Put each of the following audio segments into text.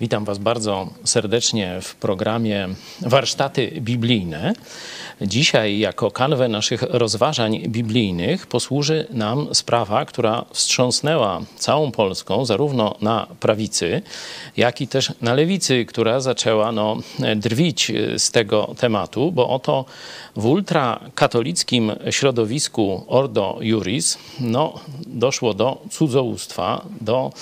Witam Was bardzo serdecznie w programie Warsztaty Biblijne. Dzisiaj, jako kanwę naszych rozważań biblijnych, posłuży nam sprawa, która wstrząsnęła całą Polską, zarówno na prawicy, jak i też na lewicy, która zaczęła no, drwić z tego tematu, bo oto w ultrakatolickim środowisku Ordo Juris no, doszło do cudzołóstwa, do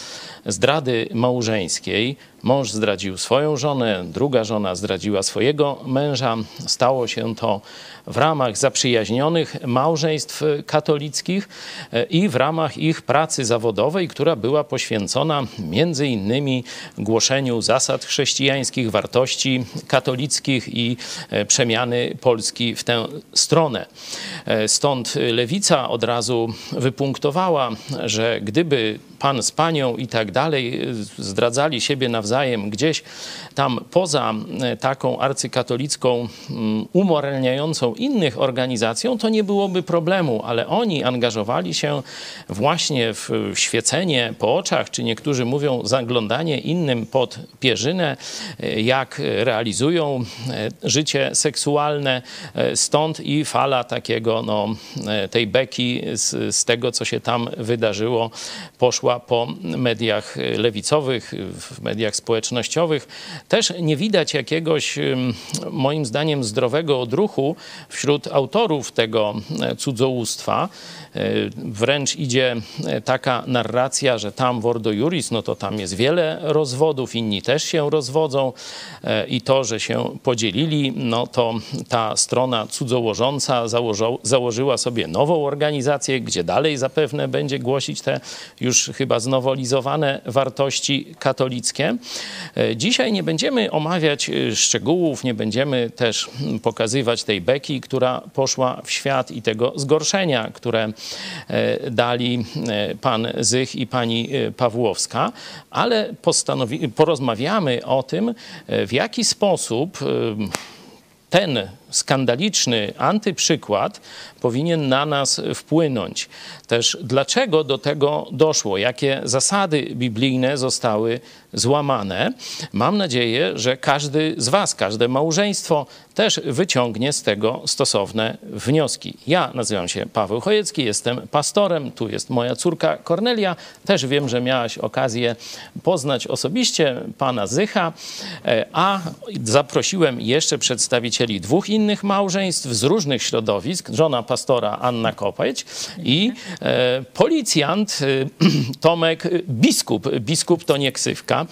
zdrady małżeńskiej. Mąż zdradził swoją żonę, druga żona zdradziła swojego męża. Stało się to w ramach zaprzyjaźnionych małżeństw katolickich e, i w ramach ich pracy zawodowej, która była poświęcona między innymi głoszeniu zasad chrześcijańskich, wartości katolickich i e, przemiany Polski w tę stronę. E, stąd lewica od razu wypunktowała, że gdyby pan z panią i tak dalej zdradzali siebie nawzajem gdzieś tam poza taką arcykatolicką, mm, umoralniającą innych organizacją, to nie byłoby problemu, ale oni angażowali się właśnie w świecenie po oczach, czy niektórzy mówią zaglądanie innym pod pierzynę, jak realizują życie seksualne. Stąd i fala takiego, no, tej beki z, z tego, co się tam wydarzyło, poszła po mediach lewicowych, w mediach społecznościowych. Też nie widać jakiegoś, moim zdaniem, zdrowego odruchu wśród autorów tego e, cudzołóstwa. E, wręcz idzie e, taka narracja, że tam w Ordo Juris, no to tam jest wiele rozwodów, inni też się rozwodzą i to, że się podzielili, no to ta strona cudzołożąca założyła sobie nową organizację, gdzie dalej zapewne będzie głosić te już chyba znowolizowane wartości katolickie. Dzisiaj nie będziemy omawiać szczegółów, nie będziemy też pokazywać tej beki, która poszła w świat i tego zgorszenia, które e, dali e, pan Zych i pani e, Pawłowska, ale porozmawiamy o tym, w jaki sposób ten skandaliczny antyprzykład powinien na nas wpłynąć. Też dlaczego do tego doszło, jakie zasady biblijne zostały złamane. Mam nadzieję, że każdy z Was, każde małżeństwo też wyciągnie z tego stosowne wnioski. Ja nazywam się Paweł Chojecki, jestem pastorem, tu jest moja córka Kornelia. Też wiem, że miałaś okazję poznać osobiście pana Zycha, e, a zaprosiłem jeszcze przedstawicieli dwóch innych małżeństw z różnych środowisk, żona pastora Anna Kopeć i e, policjant e, Tomek Biskup. Biskup to nie ksywka,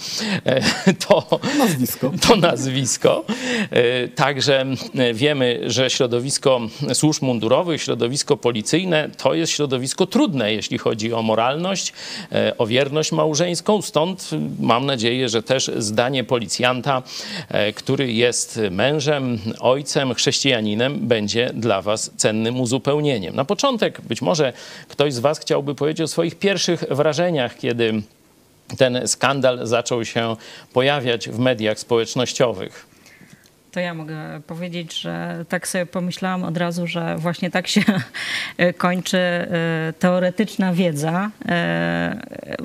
e, to nazwisko. To nazwisko. E, także e, wiemy, że środowisko służb mundurowych, środowisko policyjne to jest środowisko trudne, jeśli chodzi o moralność, e, o wierność małżeńską. Stąd mam nadzieję, że też zdanie policjanta, który jest mężem, ojcem, chrześcijaninem będzie dla Was cennym uzupełnieniem. Na początek być może ktoś z Was chciałby powiedzieć o swoich pierwszych wrażeniach, kiedy ten skandal zaczął się pojawiać w mediach społecznościowych. To ja mogę powiedzieć, że tak sobie pomyślałam od razu, że właśnie tak się kończy e, teoretyczna wiedza e,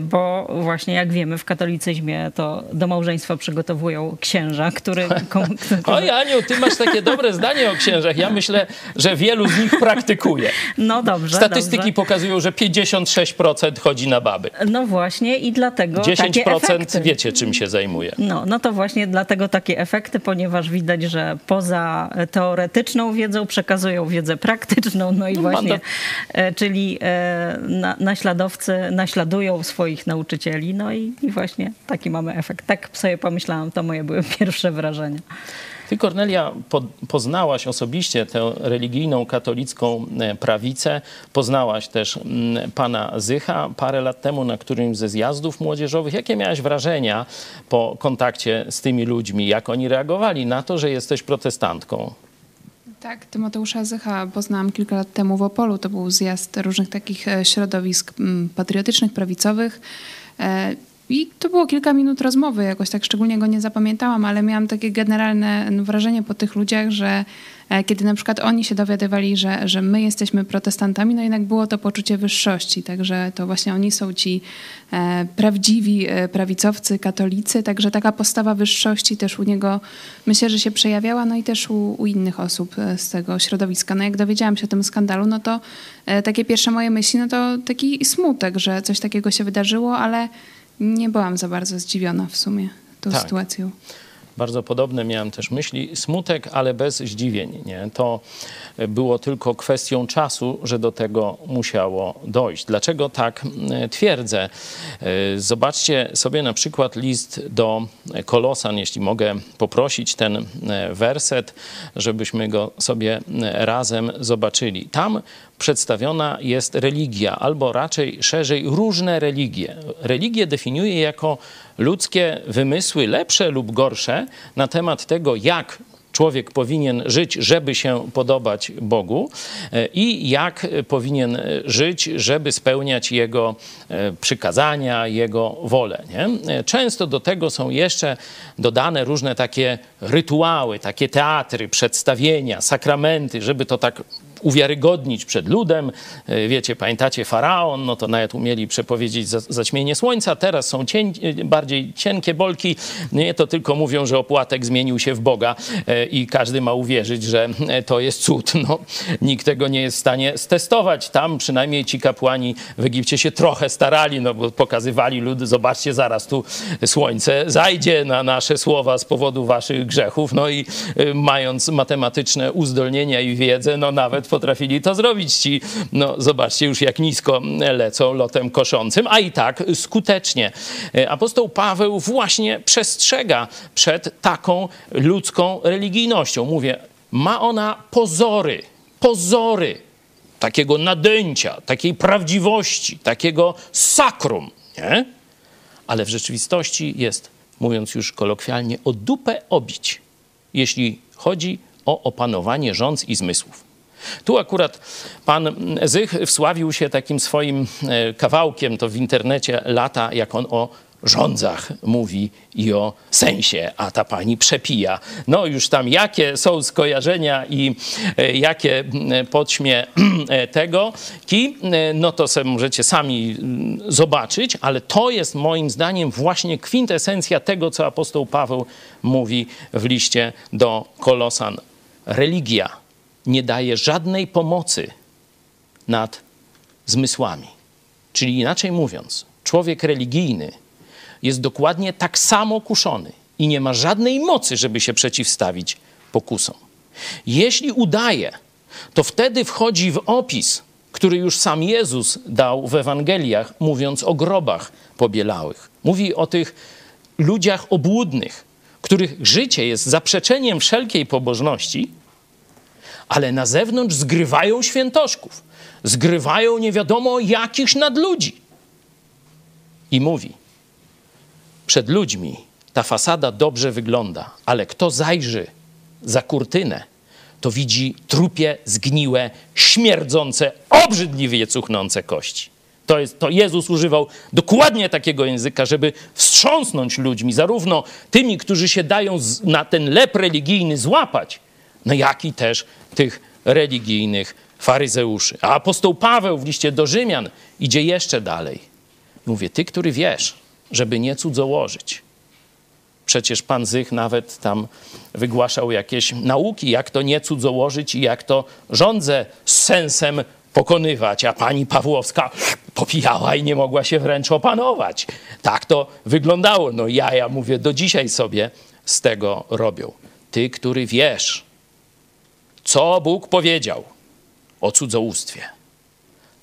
bo właśnie jak wiemy w katolicyzmie to do małżeństwa przygotowują księża, który... Oj Aniu, ty masz takie dobre zdanie o księżach. Ja myślę, że wielu z nich praktykuje. No dobrze. Statystyki dobrze. pokazują, że 56% chodzi na baby. No właśnie i dlatego 10% wiecie czym się zajmuje. No, no to właśnie dlatego takie efekty, ponieważ widać, że poza teoretyczną wiedzą przekazują wiedzę praktyczną, no i no, właśnie, e, czyli e, na, naśladowcy naśladują swoich nauczycieli. No i, i właśnie taki mamy efekt. Tak sobie pomyślałam, to moje były pierwsze wrażenia. Ty, Kornelia, po, poznałaś osobiście tę religijną, katolicką e, prawicę. Poznałaś też pana Zycha parę lat temu na którymś ze zjazdów młodzieżowych. Jakie miałaś wrażenia po kontakcie z tymi ludźmi? Jak oni reagowali na to, że jesteś protestantką? Tak, Tymoteusza Zycha poznałam kilka lat temu w Opolu. To był zjazd różnych takich e, środowisk patriotycznych, prawicowych. I to było kilka minut rozmowy, jakoś tak szczególnie go nie zapamiętałam, ale miałam takie generalne wrażenie po tych ludziach, że e, kiedy na przykład oni się dowiadywali, że, że my jesteśmy protestantami, no jednak było to poczucie wyższości, także to właśnie oni są ci e, prawdziwi e, prawicowcy, katolicy, także taka postawa wyższości też u niego myślę, że się przejawiała, no i też u, u innych osób z tego środowiska. No jak dowiedziałam się o tym skandalu, no to takie pierwsze moje myśli, no to taki smutek, że coś takiego się wydarzyło, ale nie byłam za bardzo zdziwiona w sumie tą Tak. sytuacją. Bardzo podobne miałem też myśli. Smutek, ale bez zdziwień. Nie? To było tylko kwestią czasu, że do tego musiało dojść. Dlaczego tak twierdzę? E, Zobaczcie sobie na przykład list do Kolosan, jeśli mogę poprosić ten e, werset, żebyśmy go sobie razem zobaczyli. Tam przedstawiona jest religia, albo raczej szerzej różne religie. Religię definiuje jako ludzkie wymysły, lepsze lub gorsze, na temat tego, jak człowiek powinien żyć, żeby się podobać Bogu e, i jak powinien żyć, żeby spełniać Jego e, przykazania, Jego wolę. Nie? E, Często do tego są jeszcze dodane różne takie rytuały, takie teatry, przedstawienia, sakramenty, żeby to tak uwiarygodnić przed ludem. E, Wiecie, pamiętacie faraon, no to nawet umieli przepowiedzieć za- zaćmienie słońca. Teraz są cień, e, bardziej cienkie bolki. Nie, to tylko mówią, że opłatek zmienił się w Boga e, i każdy ma uwierzyć, że to jest cud. No, nikt tego nie jest w stanie stestować. Tam przynajmniej ci kapłani w Egipcie się trochę starali, no bo pokazywali ludy, zobaczcie, zaraz tu słońce zajdzie na nasze słowa z powodu waszych grzechów. No i mając matematyczne uzdolnienia i wiedzę, no nawet potrafili to zrobić ci. No zobaczcie już jak nisko lecą lotem koszącym, a i tak skutecznie. Y, Apostoł Paweł właśnie przestrzega przed taką ludzką religijnością. Mówię, ma ona pozory, pozory takiego nadęcia, takiej prawdziwości, takiego sakrum, nie? Ale w rzeczywistości jest, mówiąc już kolokwialnie, o dupę obić, jeśli chodzi o opanowanie rządz i zmysłów. Tu akurat pan Zych wsławił się takim swoim e, kawałkiem, to w internecie lata, jak on o rządzach mówi i o sensie, a ta pani przepija. No już tam jakie są skojarzenia i e, jakie podśmie e, tego ki, no to sobie możecie sami zobaczyć, ale to jest moim zdaniem właśnie kwintesencja tego, co apostoł Paweł mówi w liście do Kolosan. Religia nie daje żadnej pomocy nad zmysłami. Czyli inaczej mówiąc, człowiek religijny jest dokładnie tak samo kuszony i nie ma żadnej mocy, żeby się przeciwstawić pokusom. Jeśli udaje, to wtedy wchodzi w opis, który już sam Jezus dał w Ewangeliach, mówiąc o grobach pobielałych. Mówi o tych ludziach obłudnych, których życie jest zaprzeczeniem wszelkiej pobożności, ale na zewnątrz zgrywają świętoszków, zgrywają nie wiadomo jakichś nadludzi. I mówi, przed ludźmi ta fasada dobrze wygląda, ale kto zajrzy za kurtynę, to widzi trupie, zgniłe, śmierdzące, obrzydliwie cuchnące kości. To, jest, to Jezus używał dokładnie takiego języka, żeby wstrząsnąć ludźmi, zarówno tymi, którzy się dają na ten lep religijny złapać, no jak i też tych religijnych faryzeuszy. A apostoł Paweł w liście do Rzymian idzie jeszcze dalej. Mówię, ty, który wiesz, żeby nie cudzołożyć. Przecież pan Zych nawet tam wygłaszał jakieś nauki, jak to nie cudzołożyć i jak to rządzę z sensem pokonywać, a pani Pawłowska popijała i nie mogła się wręcz opanować. Tak to wyglądało. No ja, ja mówię, do dzisiaj sobie z tego robią. Ty, który wiesz, co Bóg powiedział o cudzołóstwie,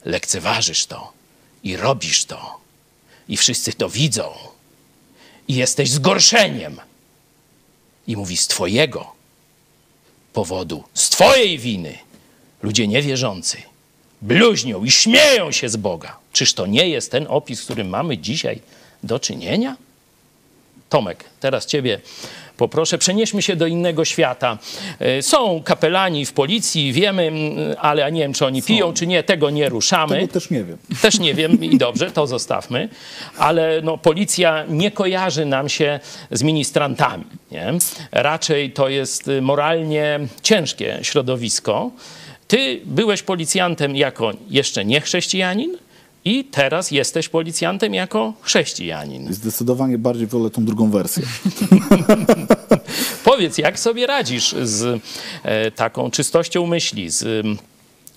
lekceważysz to i robisz to i wszyscy to widzą i jesteś zgorszeniem. I mówi z twojego powodu, z twojej winy ludzie niewierzący bluźnią i śmieją się z Boga. Czyż to nie jest ten opis, z którym mamy dzisiaj do czynienia? Tomek, teraz ciebie poproszę, przenieśmy się do innego świata. E, są kapelani w policji, wiemy, ale nie wiem, czy oni piją, czy nie, tego nie ruszamy. Tego też nie wiem. Też nie wiem i dobrze, to zostawmy. Ale no, policja nie kojarzy nam się z ministrantami. Nie? Raczej to jest moralnie ciężkie środowisko. Ty byłeś policjantem jako jeszcze nie chrześcijanin, i teraz jesteś policjantem jako chrześcijanin. Zdecydowanie bardziej wolę tą drugą wersję. Powiedz, jak sobie radzisz z e, taką czystością myśli, z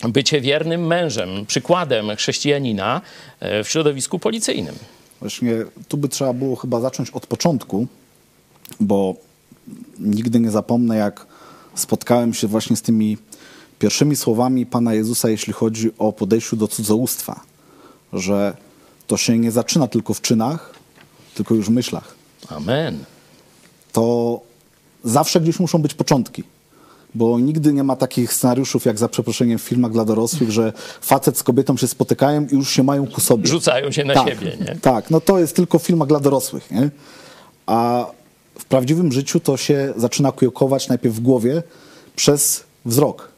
bycie wiernym mężem, przykładem chrześcijanina e, w środowisku policyjnym? Właśnie tu by trzeba było chyba zacząć od początku, bo nigdy nie zapomnę, jak spotkałem się właśnie z tymi pierwszymi słowami Pana Jezusa, jeśli chodzi o podejściu do cudzołóstwa że to się nie zaczyna tylko w czynach, tylko już w myślach. Amen. To zawsze gdzieś muszą być początki. Bo nigdy nie ma takich scenariuszów, jak za przeproszeniem w filmach dla dorosłych, że facet z kobietą się spotykają i już się mają ku sobie. Rzucają się na tak, siebie, nie? Tak, no to jest tylko w filmach dla dorosłych, nie? A w prawdziwym życiu to się zaczyna kiełkować najpierw w głowie przez wzrok,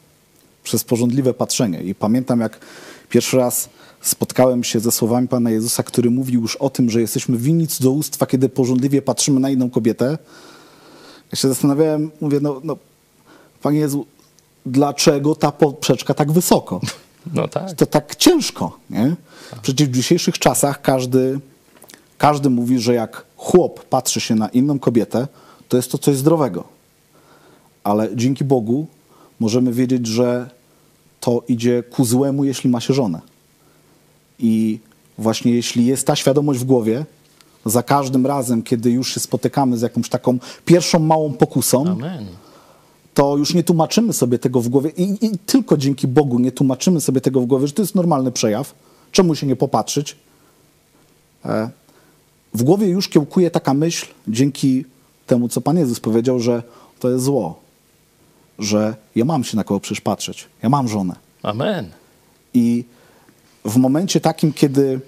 przez porządliwe patrzenie. I pamiętam, jak pierwszy raz spotkałem się ze słowami Pana Jezusa, który mówił już o tym, że jesteśmy winni cudzołóstwa, kiedy porządliwie patrzymy na inną kobietę. Ja się zastanawiałem, mówię, no, no Panie Jezu, dlaczego ta poprzeczka tak wysoko? No tak. To tak ciężko, nie? Przecież w dzisiejszych czasach każdy, każdy mówi, że jak chłop patrzy się na inną kobietę, to jest to coś zdrowego. Ale dzięki Bogu możemy wiedzieć, że to idzie ku złemu, jeśli ma się żonę. I właśnie jeśli jest ta świadomość w głowie, za każdym razem, kiedy już się spotykamy z jakąś taką pierwszą małą pokusą, Amen. to już nie tłumaczymy sobie tego w głowie i, i, tylko dzięki Bogu nie tłumaczymy sobie tego w głowie, że to jest normalny przejaw. Czemu się nie popatrzeć? E, w głowie już kiełkuje taka myśl, dzięki temu, co Pan Jezus powiedział, że to jest zło, że ja mam się na kogo przecież patrzeć, ja mam żonę. Amen. I w momencie takim, kiedy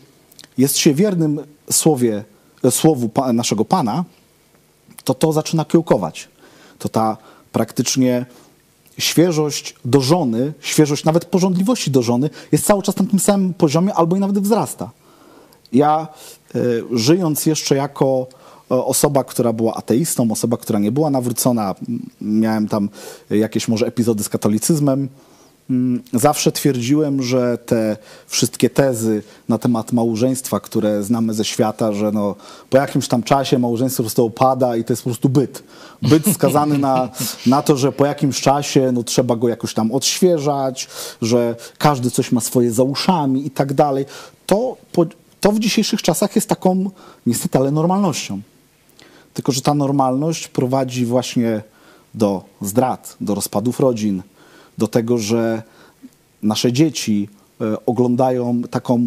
jest się wiernym słowie, słowu naszego Pana, to to zaczyna kiełkować. To ta praktycznie świeżość do żony, świeżość nawet porządliwości do żony jest cały czas na tym samym poziomie albo i nawet wzrasta. Ja y, żyjąc jeszcze jako e, osoba, która była ateistą, osoba, która nie była nawrócona, miałem tam jakieś może epizody z katolicyzmem, zawsze twierdziłem, że te wszystkie tezy na temat małżeństwa, które znamy ze świata, że no, po jakimś tam czasie małżeństwo po prostu opada i to jest po prostu byt. Byt skazany na, na to, że po jakimś czasie no, trzeba go jakoś tam odświeżać, że każdy coś ma swoje za uszami i tak dalej. To, to w dzisiejszych czasach jest taką niestety, ale normalnością. Tylko, że ta normalność prowadzi właśnie do zdrad, do rozpadów rodzin, do tego, że nasze dzieci e, oglądają taką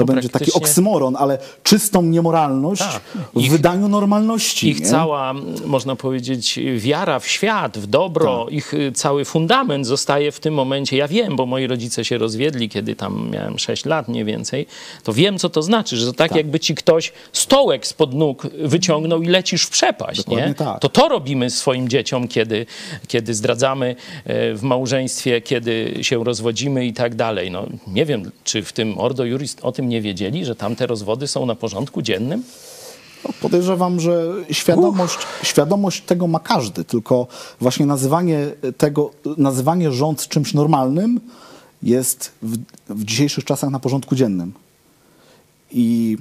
to no będzie taki oksymoron, ale czystą niemoralność tak. w ich, wydaniu normalności. Ich nie? cała, można powiedzieć, wiara w świat, w dobro, tak. ich y, cały fundament zostaje w tym momencie. Ja wiem, bo moi rodzice się rozwiedli, kiedy tam miałem 6 lat mniej więcej, to wiem, co to znaczy, że to tak, tak. jakby ci ktoś stołek spod nóg wyciągnął i lecisz w przepaść. nie? Tak. To to robimy swoim dzieciom, kiedy, kiedy zdradzamy e, w małżeństwie, kiedy się rozwodzimy i tak dalej. No, nie wiem, czy w tym Ordo Juris o tym nie wiedzieli, że tamte rozwody są na porządku dziennym? No, podejrzewam, że świadomość, świadomość tego ma każdy, tylko właśnie nazywanie tego, nazywanie rząd czymś normalnym jest w, w dzisiejszych czasach na porządku dziennym. I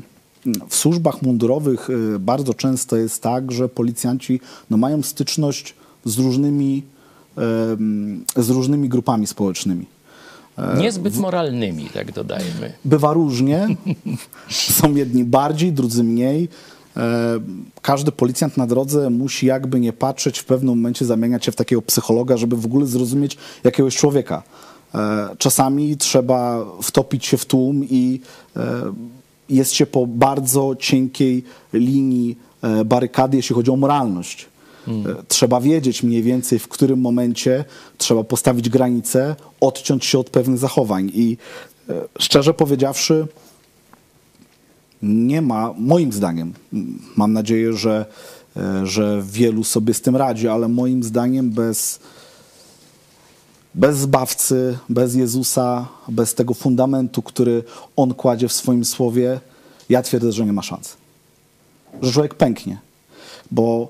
w służbach mundurowych y, bardzo często jest tak, że policjanci no, mają styczność z różnymi, z różnymi grupami społecznymi. E, Niezbyt moralnymi, tak dodajmy. Bywa różnie. Są jedni bardziej, drudzy mniej. E, każdy policjant na drodze musi jakby nie patrzeć, w pewnym momencie zamieniać się w takiego psychologa, żeby w ogóle zrozumieć jakiegoś człowieka. E, czasami trzeba wtopić się w tłum i jest się po bardzo cienkiej linii barykady, jeśli chodzi o moralność. Hmm. Trzeba wiedzieć mniej więcej, w którym momencie trzeba postawić granicę, odciąć się od pewnych zachowań. I e, szczerze powiedziawszy, nie ma, moim zdaniem, mam nadzieję, że, e, że wielu sobie z tym radzi, ale moim zdaniem bez, bez zbawcy, bez Jezusa, bez tego fundamentu, który On kładzie w swoim słowie, ja twierdzę, że nie ma szans. Że człowiek pęknie. Bo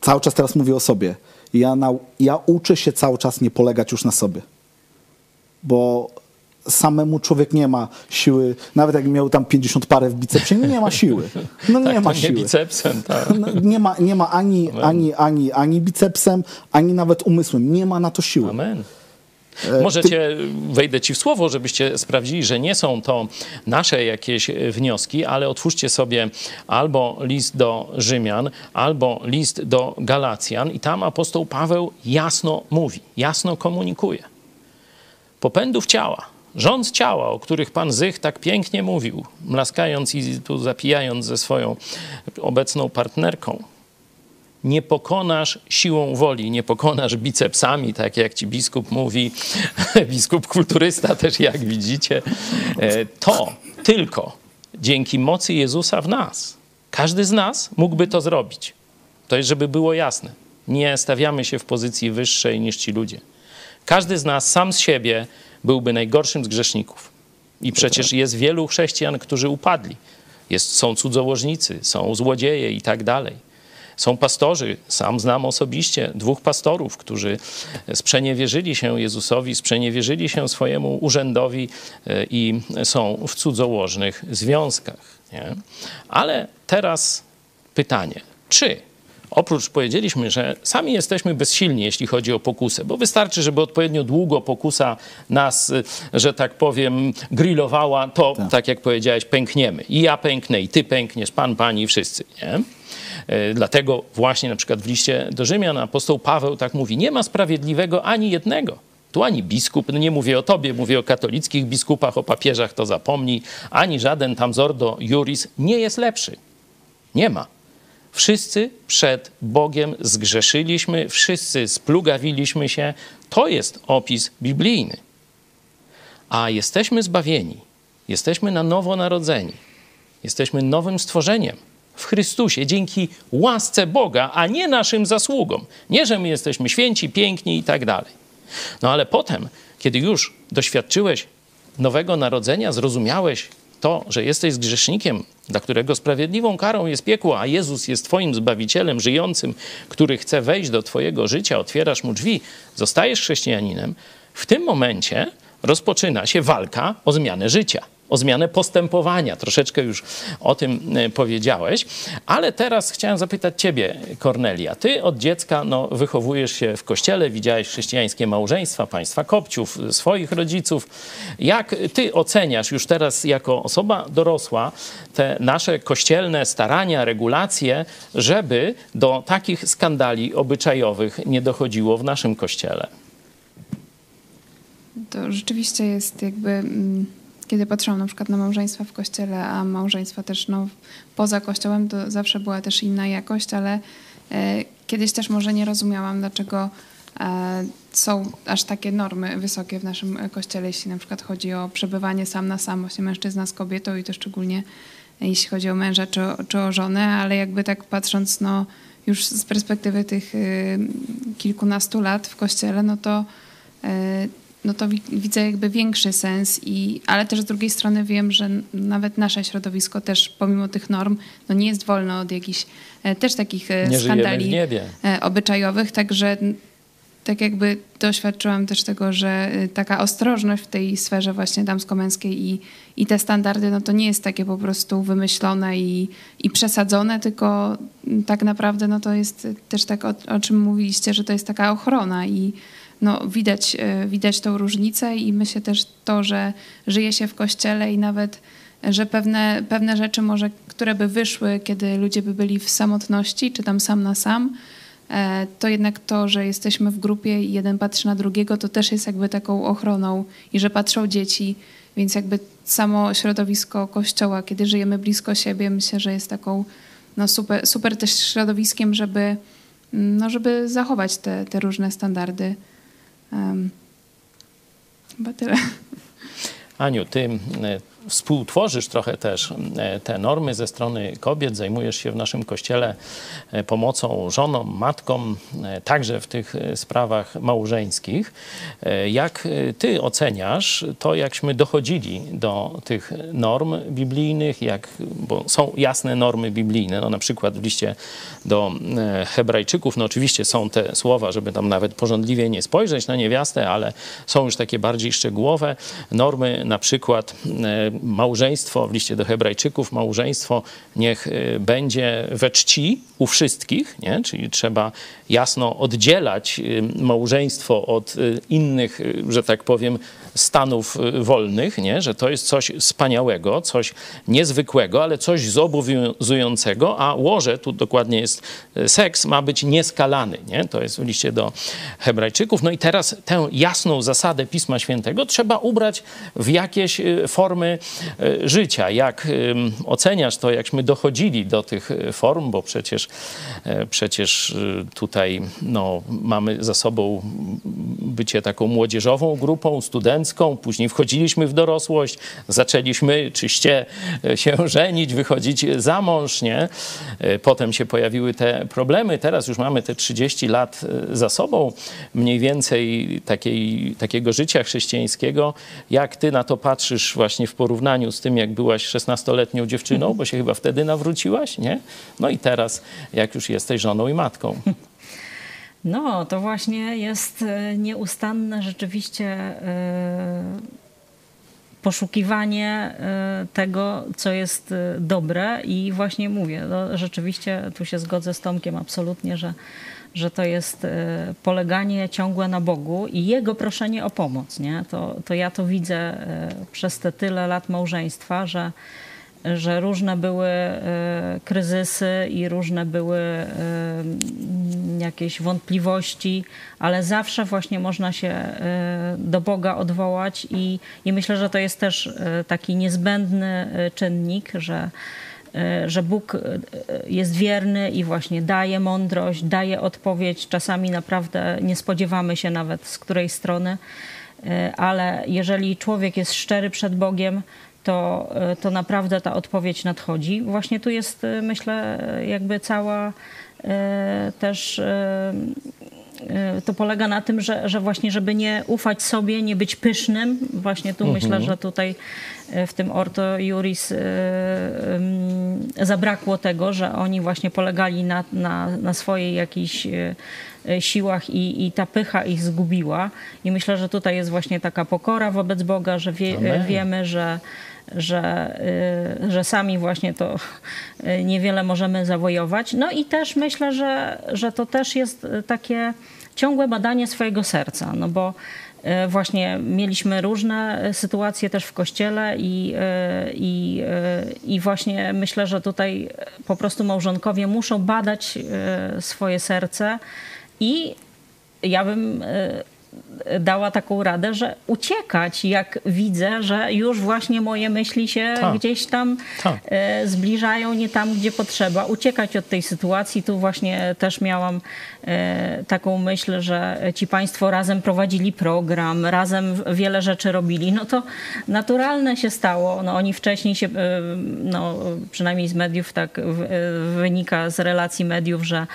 cały czas teraz mówię o sobie. Ja, na, ja uczę się cały czas nie polegać już na sobie. Bo samemu człowiek nie ma siły, nawet jak miał tam 50 parę w bicepsie, nie ma siły. No tak, nie ma nie siły. bicepsem, tak. No, nie, ma, nie ma ani, ani, ani, ani bicepsem, ani nawet umysłem. Nie ma na to siły. Amen. E, Możecie, wejdę ci w słowo, żebyście sprawdzili, że nie są to nasze jakieś wnioski, ale otwórzcie sobie albo list do Rzymian, albo list do Galacjan i tam apostoł Paweł jasno mówi, jasno komunikuje. Popędów ciała, rząd ciała, o których pan Zych tak pięknie mówił, mlaskając i tu zapijając ze swoją obecną partnerką, nie pokonasz siłą woli, nie pokonasz bicepsami, tak jak ci biskup mówi, biskup kulturysta też, jak widzicie, e, to tylko dzięki mocy Jezusa w nas. Każdy z nas mógłby to zrobić. To jest, żeby było jasne. Nie stawiamy się w pozycji wyższej niż ci ludzie. Każdy z nas sam z siebie byłby najgorszym z grzeszników. I przecież jest wielu chrześcijan, którzy upadli. Jest, są cudzołożnicy, są złodzieje i tak dalej. Są pastorzy, sam znam osobiście dwóch pastorów, którzy sprzeniewierzyli się Jezusowi, sprzeniewierzyli się swojemu urzędowi e, i są w cudzołożnych związkach. Nie? Ale teraz pytanie, czy Oprócz powiedzieliśmy, że sami jesteśmy bezsilni, jeśli chodzi o pokusę, bo wystarczy, żeby odpowiednio długo pokusa nas, y, że tak powiem, grillowała, to tak, tak jak powiedziałeś, pękniemy. I ja pęknę, i ty pękniesz, pan, pani, wszyscy. Nie? Y, dlatego właśnie na przykład w liście do Rzymian apostoł Paweł tak mówi, nie ma sprawiedliwego ani jednego. Tu ani biskup, no nie mówię o tobie, mówię o katolickich biskupach, o papieżach, to zapomnij, ani żaden tam zordo juris nie jest lepszy. Nie ma. Wszyscy przed Bogiem zgrzeszyliśmy, wszyscy splugawiliśmy się. To jest opis biblijny. A jesteśmy zbawieni, jesteśmy na nowo narodzeni, jesteśmy nowym stworzeniem w Chrystusie dzięki łasce Boga, a nie naszym zasługom. Nie, że my jesteśmy święci, piękni i tak dalej. No ale potem, kiedy już doświadczyłeś nowego narodzenia, zrozumiałeś, to, że jesteś grzesznikiem, dla którego sprawiedliwą karą jest piekło, a Jezus jest Twoim zbawicielem żyjącym, który chce wejść do Twojego życia, otwierasz mu drzwi, zostajesz chrześcijaninem, w tym momencie rozpoczyna się walka o zmianę życia o zmianę postępowania. Troszeczkę już o tym e, powiedziałeś, ale teraz chciałem zapytać ciebie, Kornelia. Ty od dziecka no, wychowujesz się w kościele, widziałeś chrześcijańskie małżeństwa, państwa kopciów, swoich rodziców. Jak ty oceniasz już teraz jako osoba dorosła te nasze kościelne starania, regulacje, żeby do takich skandali obyczajowych nie dochodziło w naszym kościele? To rzeczywiście jest jakby mm, kiedy patrzyłam na przykład na małżeństwa w kościele, a małżeństwa też no, poza kościołem, to zawsze była też inna jakość, ale e, kiedyś też może nie rozumiałam, dlaczego e, są aż takie normy wysokie w naszym kościele, jeśli na przykład chodzi o przebywanie sam na sam, właśnie mężczyzna z kobietą i to szczególnie jeśli chodzi o męża czy, czy o żonę, ale jakby tak patrząc no, już z perspektywy tych y, kilkunastu lat w kościele, no to y, no to widzę jakby większy sens, i, ale też z drugiej strony wiem, że nawet nasze środowisko też pomimo tych norm no nie jest wolne od jakichś e, też takich e, nie skandali e, obyczajowych, także tak jakby doświadczyłam też tego, że taka ostrożność w tej sferze właśnie damsko-męskiej i, i te standardy, no to nie jest takie po prostu wymyślone i, i przesadzone, tylko tak naprawdę no to jest też tak, o, o czym mówiliście, że to jest taka ochrona i no, widać, e, widać tą różnicę i myślę też to, że żyje się w kościele i nawet, że pewne, pewne rzeczy może, które by wyszły, kiedy ludzie by byli w samotności, czy tam sam na sam, e, to jednak to, że jesteśmy w grupie i jeden patrzy na drugiego, to też jest jakby taką ochroną i że patrzą dzieci, więc jakby samo środowisko kościoła, kiedy żyjemy blisko siebie, myślę, że jest taką no super, super też środowiskiem, żeby, no żeby zachować te, te różne standardy. Um, chyba tyle. Aniu, ty e, współtworzysz trochę też e, te normy ze strony kobiet, zajmujesz się w naszym kościele e, pomocą żonom, matkom, e, także w tych sprawach małżeńskich. Jak ty oceniasz to, jakśmy dochodzili do tych norm biblijnych, jak, bo są jasne normy biblijne, no na przykład w liście do Hebrajczyków, no oczywiście są te słowa, żeby tam nawet porządliwie nie spojrzeć na niewiastę, ale są już takie bardziej szczegółowe normy, na przykład małżeństwo, w liście do Hebrajczyków, małżeństwo niech y, będzie we czci u wszystkich, nie? czyli trzeba jasno oddzielać y, małżeństwo od y, innych, że tak powiem, stanów wolnych, nie? że to jest coś wspaniałego, coś niezwykłego, ale coś zobowiązującego, a łoże, tu dokładnie jest seks, ma być nieskalany. Nie? To jest w liście do Hebrajczyków. No i teraz tę jasną zasadę Pisma Świętego trzeba ubrać w jakieś formy E, życia. Jak oceniasz to, jakśmy dochodzili do tych form, bo przecież, przecież tutaj no, mamy za sobą bycie taką młodzieżową grupą, studencką, później wchodziliśmy w dorosłość, zaczęliśmy czyście się żenić, wychodzić za mąż, nie? Potem się pojawiły te problemy, teraz już mamy te 30 lat za sobą, mniej więcej takiej, takiego życia chrześcijańskiego. Jak ty na to patrzysz właśnie w porównaniu z tym, jak byłaś 16-letnią dziewczyną, bo się chyba wtedy nawróciłaś, nie? No i teraz, jak już jesteś żoną i matką. No, to właśnie jest e, nieustanne rzeczywiście e, poszukiwanie e, tego, co jest dobre i właśnie mówię, no, rzeczywiście tu się zgodzę z Tomkiem absolutnie, że że to jest poleganie ciągłe na Bogu i Jego proszenie o pomoc. Nie? To, to ja to widzę przez te tyle lat małżeństwa, że, że różne były e, kryzysy i różne były jakieś wątpliwości, ale zawsze właśnie można się do Boga odwołać i, i myślę, że to jest też taki niezbędny czynnik, że E, że Bóg e, jest wierny i właśnie daje mądrość, daje odpowiedź. Czasami naprawdę nie spodziewamy się nawet z której strony, e, ale jeżeli człowiek jest szczery przed Bogiem, to, to naprawdę ta odpowiedź nadchodzi. Właśnie tu jest, myślę, jakby cała też to polega na tym, że, że właśnie, żeby nie ufać sobie, nie być pysznym. Właśnie tu mhm. myślę, że tutaj E, w tym Orto Juris e, zabrakło tego, że oni właśnie polegali na, na, na swojej jakiejś e, siłach i, i ta pycha ich zgubiła. I myślę, że tutaj jest właśnie taka pokora wobec Boga, że wie, wiemy, że, że, że sami właśnie to niewiele możemy zawojować. No i też myślę, że, że to też jest takie ciągłe badanie swojego serca, no bo E, właśnie mieliśmy różne sytuacje też w kościele i, e, i, e, i właśnie myślę, że tutaj po prostu małżonkowie muszą badać swoje serce i ja bym dała taką radę, że uciekać, jak widzę, że już właśnie moje myśli się tak. gdzieś tam tak. E, zbliżają nie tam, gdzie potrzeba. Uciekać od tej sytuacji. Tu właśnie też miałam e, taką myśl, że ci państwo razem prowadzili program, razem wiele rzeczy robili. No to naturalne się stało. No oni wcześniej się, e, no przynajmniej z mediów tak wynika z relacji mediów, że,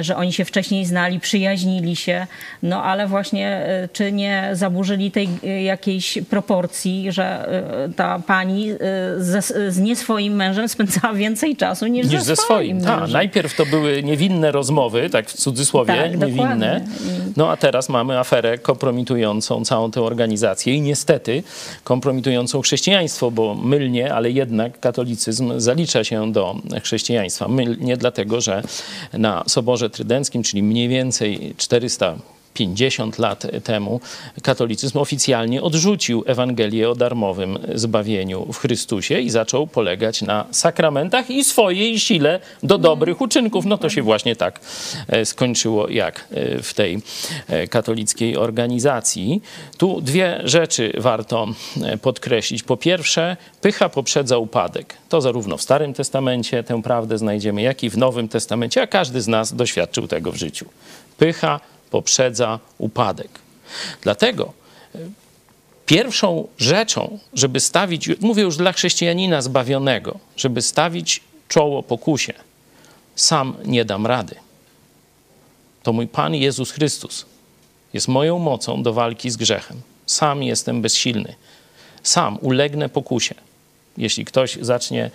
że oni się wcześniej znali, przyjaźnili się, no ale właśnie czy nie zaburzyli tej e, jakiejś proporcji, że e, ta pani z, z nie swoim mężem spędzała więcej czasu niż, niż ze, ze swoim. Ta, najpierw to były niewinne rozmowy, tak w cudzysłowie, tak, niewinne. No a teraz mamy aferę kompromitującą całą tę organizację i niestety kompromitującą chrześcijaństwo, bo mylnie, ale jednak katolicyzm zalicza się do chrześcijaństwa. Mylnie dlatego, że na Soborze Trydenckim, czyli mniej więcej 400 50 lat temu katolicyzm oficjalnie odrzucił Ewangelię o darmowym zbawieniu w Chrystusie i zaczął polegać na sakramentach i swojej sile do dobrych uczynków. No to się właśnie tak e, skończyło jak e, w tej e, katolickiej organizacji. Tu dwie rzeczy warto podkreślić. Po pierwsze, pycha poprzedza upadek. To zarówno w Starym Testamencie tę prawdę znajdziemy, jak i w Nowym Testamencie, a każdy z nas doświadczył tego w życiu. Pycha poprzedza upadek. Dlatego e, pierwszą rzeczą, żeby stawić, mówię już dla chrześcijanina zbawionego, żeby stawić czoło pokusie, sam nie dam rady. To mój Pan Jezus Chrystus jest moją mocą do walki z grzechem. Sam jestem bezsilny. Sam ulegnę pokusie. Jeśli ktoś zacznie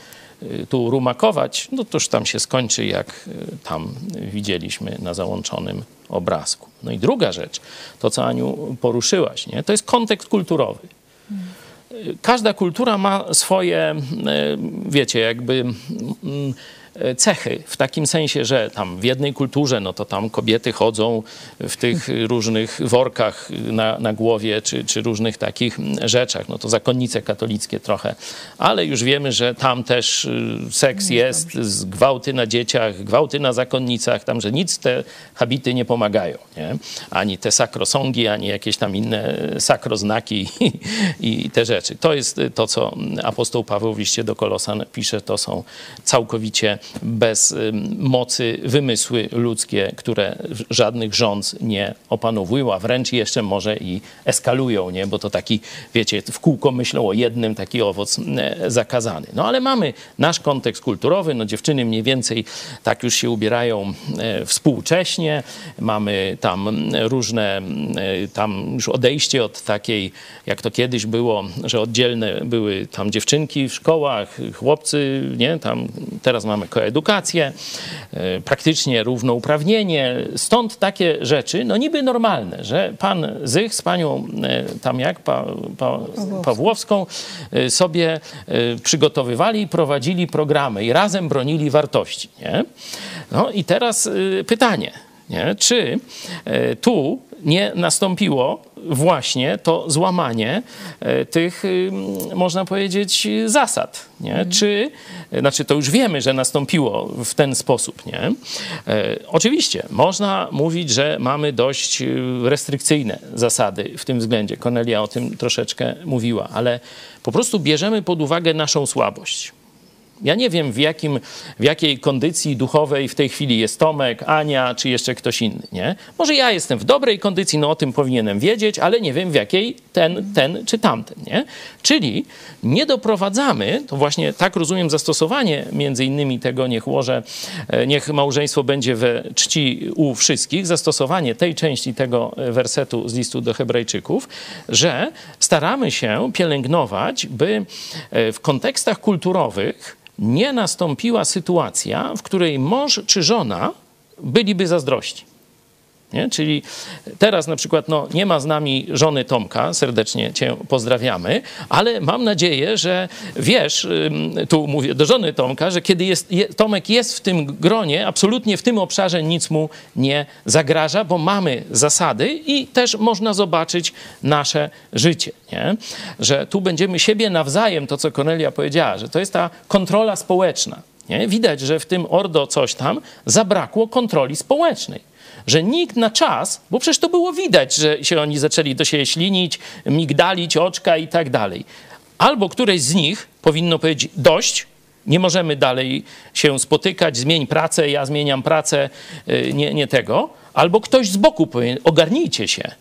tu rumakować, no toż tam się skończy, jak y, tam widzieliśmy na załączonym obrazku. No i druga rzecz, to co Aniu poruszyłaś, nie? to jest kontekst kulturowy. Każda kultura ma swoje, y, wiecie, jakby mm, E, cechy, w takim sensie, że tam w jednej kulturze, no to tam kobiety chodzą w tych różnych workach na, na głowie, czy, czy różnych takich rzeczach, no to zakonnice katolickie trochę, ale już wiemy, że tam też y, seks jest, z gwałty na dzieciach, gwałty na zakonnicach, tam, że nic te habity nie pomagają, nie? ani te sakrosągi, ani jakieś tam inne sakroznaki i, i te rzeczy. To jest to, co apostoł Paweł w liście do Kolosan pisze, to są całkowicie bez mocy wymysły ludzkie, które żadnych rząd nie opanowują, a wręcz jeszcze może i eskalują, nie? bo to taki, wiecie, w kółko myślą o jednym, taki owoc zakazany. No ale mamy nasz kontekst kulturowy, no dziewczyny mniej więcej tak już się ubierają e, współcześnie, mamy tam różne, e, tam już odejście od takiej, jak to kiedyś było, że oddzielne były tam dziewczynki w szkołach, chłopcy, nie, tam teraz mamy koedukację, e, praktycznie równouprawnienie. Stąd takie rzeczy, no niby normalne, że pan Zych z panią e, tam jak, pa, pa, Pawłowską e, sobie przygotowywali i prowadzili programy i razem bronili wartości. Nie? No i teraz pytanie, nie? czy tu nie nastąpiło właśnie to złamanie e, tych, można powiedzieć, zasad. Nie? Mhm. Czy, znaczy to już wiemy, że nastąpiło w ten sposób. Nie? E, oczywiście, można mówić, że mamy dość e, restrykcyjne zasady w tym względzie. Cornelia o tym troszeczkę mówiła, ale po prostu bierzemy pod uwagę naszą słabość. Ja nie wiem, w, jakim, w jakiej kondycji duchowej w tej chwili jest Tomek, Ania, czy jeszcze ktoś inny, nie? Może ja jestem w dobrej kondycji, no o tym powinienem wiedzieć, ale nie wiem, w jakiej ten, ten czy tamten, nie? Czyli nie doprowadzamy, to właśnie tak rozumiem zastosowanie między innymi tego niech łoże, e, niech małżeństwo będzie we czci u wszystkich, zastosowanie tej części tego wersetu z listu do hebrajczyków, że staramy się pielęgnować, by e, w kontekstach kulturowych nie nastąpiła sytuacja, w której mąż czy żona byliby zazdrości. Nie? Czyli teraz na przykład no, nie ma z nami żony Tomka, serdecznie cię pozdrawiamy, ale mam nadzieję, że wiesz, tu mówię do żony Tomka, że kiedy jest, Tomek jest w tym gronie, absolutnie w tym obszarze nic mu nie zagraża, bo mamy zasady i też można zobaczyć nasze życie. Nie? Że tu będziemy siebie nawzajem, to co Cornelia powiedziała, że to jest ta kontrola społeczna. Nie? Widać, że w tym Ordo coś tam zabrakło kontroli społecznej że nikt na czas, bo przecież to było widać, że się oni zaczęli do siebie ślinić, migdalić oczka i tak dalej. Albo któreś z nich powinno powiedzieć dość, nie możemy dalej się spotykać, zmień pracę, ja zmieniam pracę, y, nie, nie tego. Albo ktoś z boku powie, ogarnijcie się,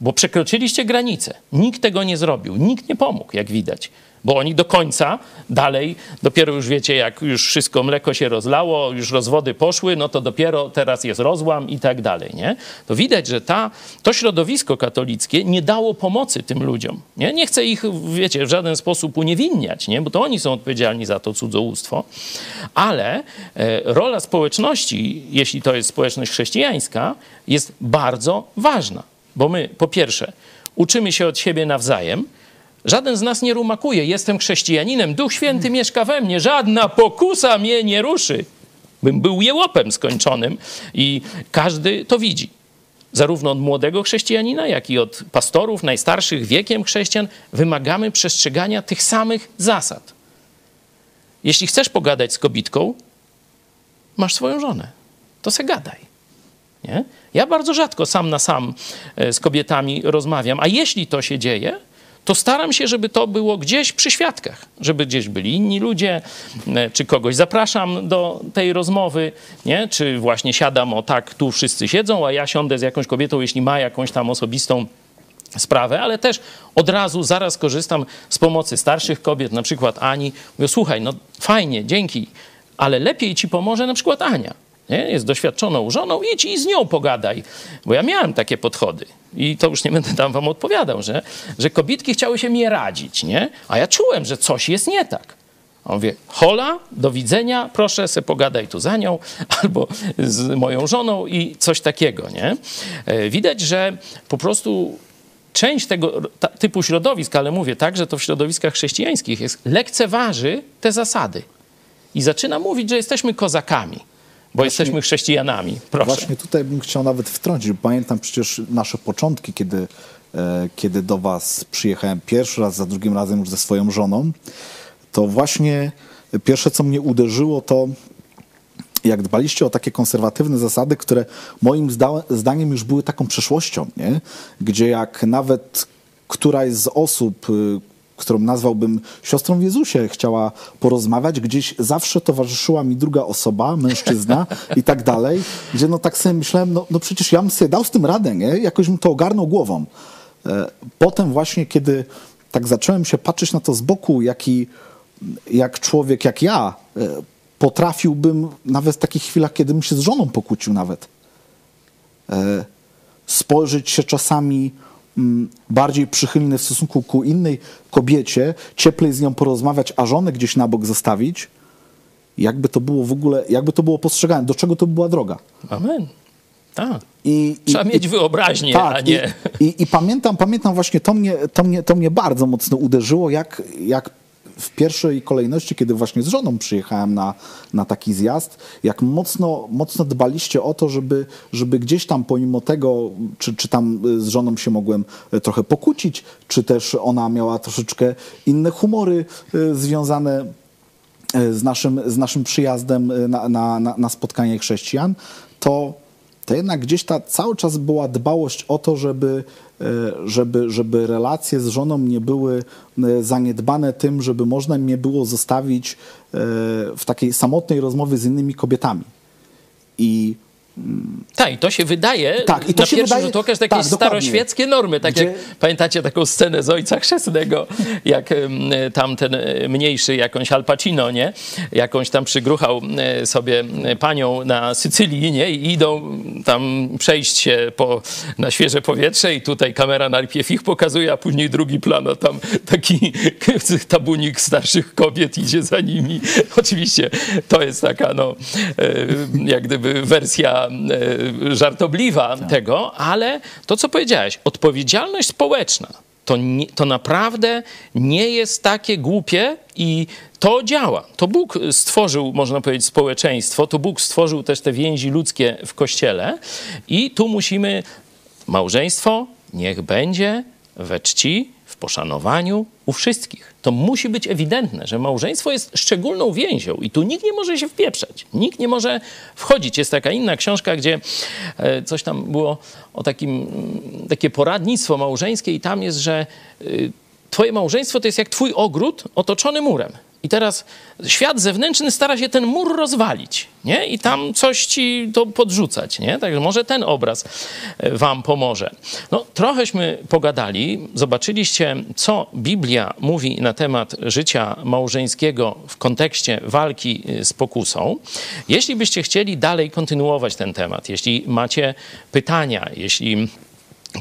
bo przekroczyliście granicę. Nikt tego nie zrobił, nikt nie pomógł, jak widać bo oni do końca dalej, dopiero już wiecie, jak już wszystko mleko się rozlało, już rozwody poszły, no to dopiero teraz jest rozłam i tak dalej, nie? To widać, że ta, to środowisko katolickie nie dało pomocy tym ludziom, nie? Nie chcę ich, wiecie, w żaden sposób uniewinniać, nie? Bo to oni są odpowiedzialni za to cudzołóstwo, ale e, rola społeczności, jeśli to jest społeczność chrześcijańska, jest bardzo ważna, bo my po pierwsze uczymy się od siebie nawzajem, Żaden z nas nie rumakuje. Jestem chrześcijaninem, Duch Święty mieszka we mnie, żadna pokusa mnie nie ruszy. Bym był jełopem skończonym i każdy to widzi. Zarówno od młodego chrześcijanina, jak i od pastorów, najstarszych wiekiem chrześcijan, wymagamy przestrzegania tych samych zasad. Jeśli chcesz pogadać z kobitką, masz swoją żonę, to se gadaj. Nie? Ja bardzo rzadko sam na sam e, z kobietami rozmawiam, a jeśli to się dzieje, to staram się, żeby to było gdzieś przy świadkach, żeby gdzieś byli inni ludzie, e, czy kogoś zapraszam do tej rozmowy, nie? czy właśnie siadam, o tak, tu wszyscy siedzą, a ja siądę z jakąś kobietą, jeśli ma jakąś tam osobistą sprawę, ale też od razu, zaraz korzystam z pomocy starszych kobiet, na przykład Ani. Mówię, słuchaj, no fajnie, dzięki, ale lepiej ci pomoże na przykład Ania. Nie? Jest doświadczoną żoną, idź i z nią pogadaj. Bo ja miałem takie podchody i to już nie będę tam wam odpowiadał, że, że kobietki chciały się mnie radzić, nie? A ja czułem, że coś jest nie tak. On mówi, hola, do widzenia, proszę, se pogadaj tu za nią, albo z moją żoną i coś takiego, nie? E, widać, że po prostu część tego typu środowisk, ale mówię tak, że to w środowiskach chrześcijańskich jest, lekceważy te zasady i zaczyna mówić, że jesteśmy kozakami, bo właśnie, jesteśmy chrześcijanami. Proszę. Właśnie tutaj bym chciał nawet wtrącić, pamiętam przecież nasze początki, kiedy, e, kiedy do was przyjechałem pierwszy raz, za drugim razem już ze swoją żoną, to właśnie pierwsze, co mnie uderzyło, to jak dbaliście o takie konserwatywne zasady, które moim zdaniem już były taką przeszłością, nie? gdzie jak nawet któraś z osób, y, którą nazwałbym siostrą w Jezusie, chciała porozmawiać, gdzieś zawsze towarzyszyła mi druga osoba, mężczyzna i tak dalej, gdzie no tak sobie myślałem, no, no przecież ja bym sobie dał z tym radę, nie? jakoś bym to ogarnął głową. E, potem właśnie, kiedy tak zacząłem się patrzeć na to z boku, jaki, jak człowiek, jak ja, e, potrafiłbym nawet w takich chwilach, kiedy bym się z żoną pokłócił nawet, e, spojrzeć się czasami bardziej przychylny w stosunku ku innej kobiecie, cieplej z nią porozmawiać, a żonę gdzieś na bok zostawić, jakby to było w ogóle, jakby to było postrzegane, do czego to była droga. Amen. Tak. I, Trzeba i, mieć wyobraźnię, tak, a nie... I, i, I, pamiętam, pamiętam właśnie, to mnie, to, mnie, to mnie bardzo mocno uderzyło, jak, jak w pierwszej kolejności, kiedy właśnie z żoną przyjechałem na, na taki zjazd, jak mocno, mocno dbaliście o to, żeby, żeby gdzieś tam pomimo tego, czy, czy tam z żoną się mogłem trochę pokłócić, czy też ona miała troszeczkę inne humory y, związane y, z naszym, z naszym przyjazdem y, na, na, na spotkanie chrześcijan, to, to jednak gdzieś ta cały czas była dbałość o to, żeby żeby, żeby relacje z żoną nie były e, zaniedbane tym, żeby można mnie było zostawić e, w takiej samotnej rozmowie z innymi kobietami. I tak, i to się wydaje tak, i to na się pierwszy wydaje, rzut oka, że takie tak, staroświeckie normy. Tak Gdzie... jak pamiętacie taką scenę z Ojca Chrzestnego, jak tam ten mniejszy jakąś Al Pacino, nie? Jakąś tam przygruchał sobie panią na Sycylii, nie? I idą tam przejść się po, na świeże powietrze i tutaj kamera najpierw ich pokazuje, a później drugi plan, a tam taki tabunik starszych kobiet idzie za nimi. Oczywiście to jest taka, no, jak gdyby wersja E, żartobliwa tak. tego, ale to, co powiedziałeś, odpowiedzialność społeczna, to, nie, to naprawdę nie jest takie głupie i to działa. To Bóg stworzył, można powiedzieć, społeczeństwo, to Bóg stworzył też te więzi ludzkie w kościele i tu musimy małżeństwo niech będzie we czci, poszanowaniu u wszystkich. To musi być ewidentne, że małżeństwo jest szczególną więzią i tu nikt nie może się wpieprzać, nikt nie może wchodzić. Jest taka inna książka, gdzie e, coś tam było o takim, mm, takie poradnictwo małżeńskie i tam jest, że y, twoje małżeństwo to jest jak twój ogród otoczony murem. I teraz świat zewnętrzny stara się ten mur rozwalić, nie? I tam coś ci to podrzucać, nie? Także może ten obraz e, wam pomoże. No, trochęśmy pogadali, zobaczyliście, co Biblia mówi na temat życia małżeńskiego w kontekście walki e, z pokusą. Jeśli byście chcieli dalej kontynuować ten temat, jeśli macie pytania, jeśli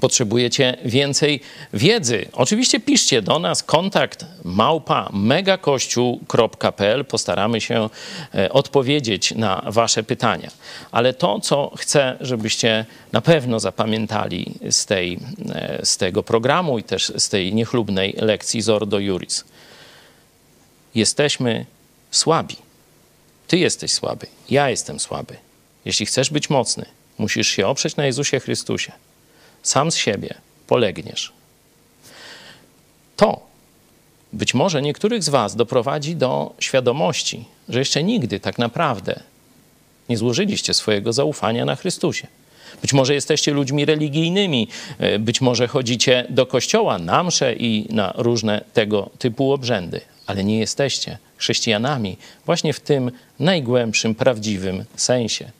potrzebujecie więcej wiedzy, oczywiście piszcie do nas kontakt małpa megakościół.pl. Postaramy się e, odpowiedzieć na wasze pytania. Ale to, co chcę, żebyście na pewno zapamiętali z, tej, e, z tego programu i też z tej niechlubnej lekcji Zordo Juris. Jesteśmy słabi. Ty jesteś słaby, ja jestem słaby. Jeśli chcesz być mocny, musisz się oprzeć na Jezusie Chrystusie sam z siebie polegniesz. To być może niektórych z Was doprowadzi do świadomości, że jeszcze nigdy tak naprawdę nie złożyliście swojego zaufania na Chrystusie. Być może jesteście ludźmi religijnymi, e, być może chodzicie do kościoła na msze i na różne tego typu obrzędy, ale nie jesteście chrześcijanami właśnie w tym najgłębszym, prawdziwym sensie.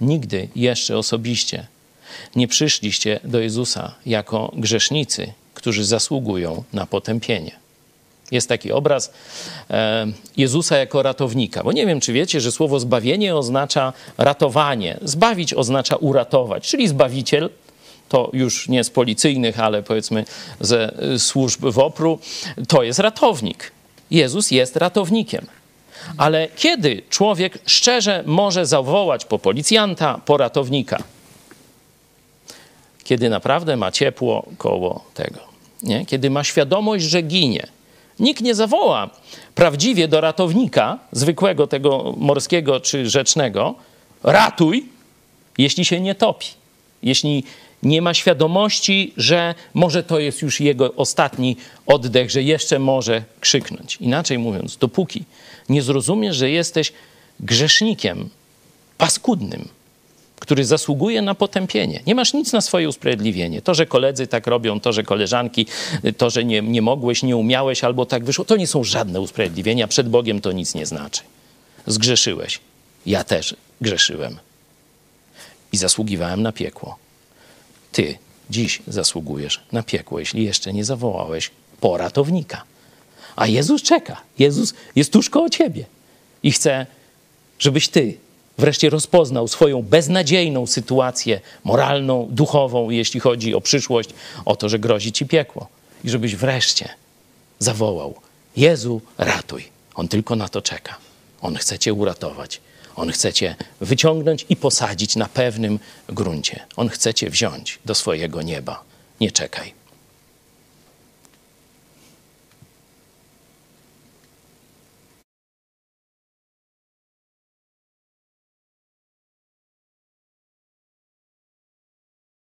Nigdy jeszcze osobiście Nie przyszliście do Jezusa jako grzesznicy, którzy zasługują na potępienie. Jest taki obraz e, Jezusa jako ratownika. Bo nie wiem, czy wiecie, że słowo zbawienie oznacza ratowanie. Zbawić oznacza uratować, czyli zbawiciel to już nie z policyjnych, ale powiedzmy ze służb WOPR-u, to jest ratownik. Jezus jest ratownikiem. Ale kiedy człowiek szczerze może zawołać po policjanta, po ratownika? Kiedy naprawdę ma ciepło koło tego. Nie? Kiedy ma świadomość, że ginie. Nikt nie zawoła prawdziwie do ratownika, zwykłego tego morskiego czy rzecznego, ratuj, jeśli się nie topi. Jeśli nie ma świadomości, że może to jest już jego ostatni oddech, że jeszcze może krzyknąć. Inaczej mówiąc, dopóki nie zrozumiesz, że jesteś grzesznikiem paskudnym, który zasługuje na potępienie. Nie masz nic na swoje usprawiedliwienie. To, że koledzy tak robią, to, że koleżanki, to, że nie, nie mogłeś, nie umiałeś albo tak wyszło, to nie są żadne usprawiedliwienia. Przed Bogiem to nic nie znaczy. Zgrzeszyłeś. Ja też grzeszyłem. I zasługiwałem na piekło. Ty dziś zasługujesz na piekło, jeśli jeszcze nie zawołałeś poratownika. A Jezus czeka. Jezus jest tuż koło ciebie i chce, żebyś ty wreszcie rozpoznał swoją beznadziejną sytuację moralną, duchową, jeśli chodzi o przyszłość, o to, że grozi ci piekło. I żebyś wreszcie zawołał: Jezu, ratuj. On tylko na to czeka. On chce cię uratować. On chce cię wyciągnąć i posadzić na pewnym gruncie. On chce cię wziąć do swojego nieba. Nie czekaj.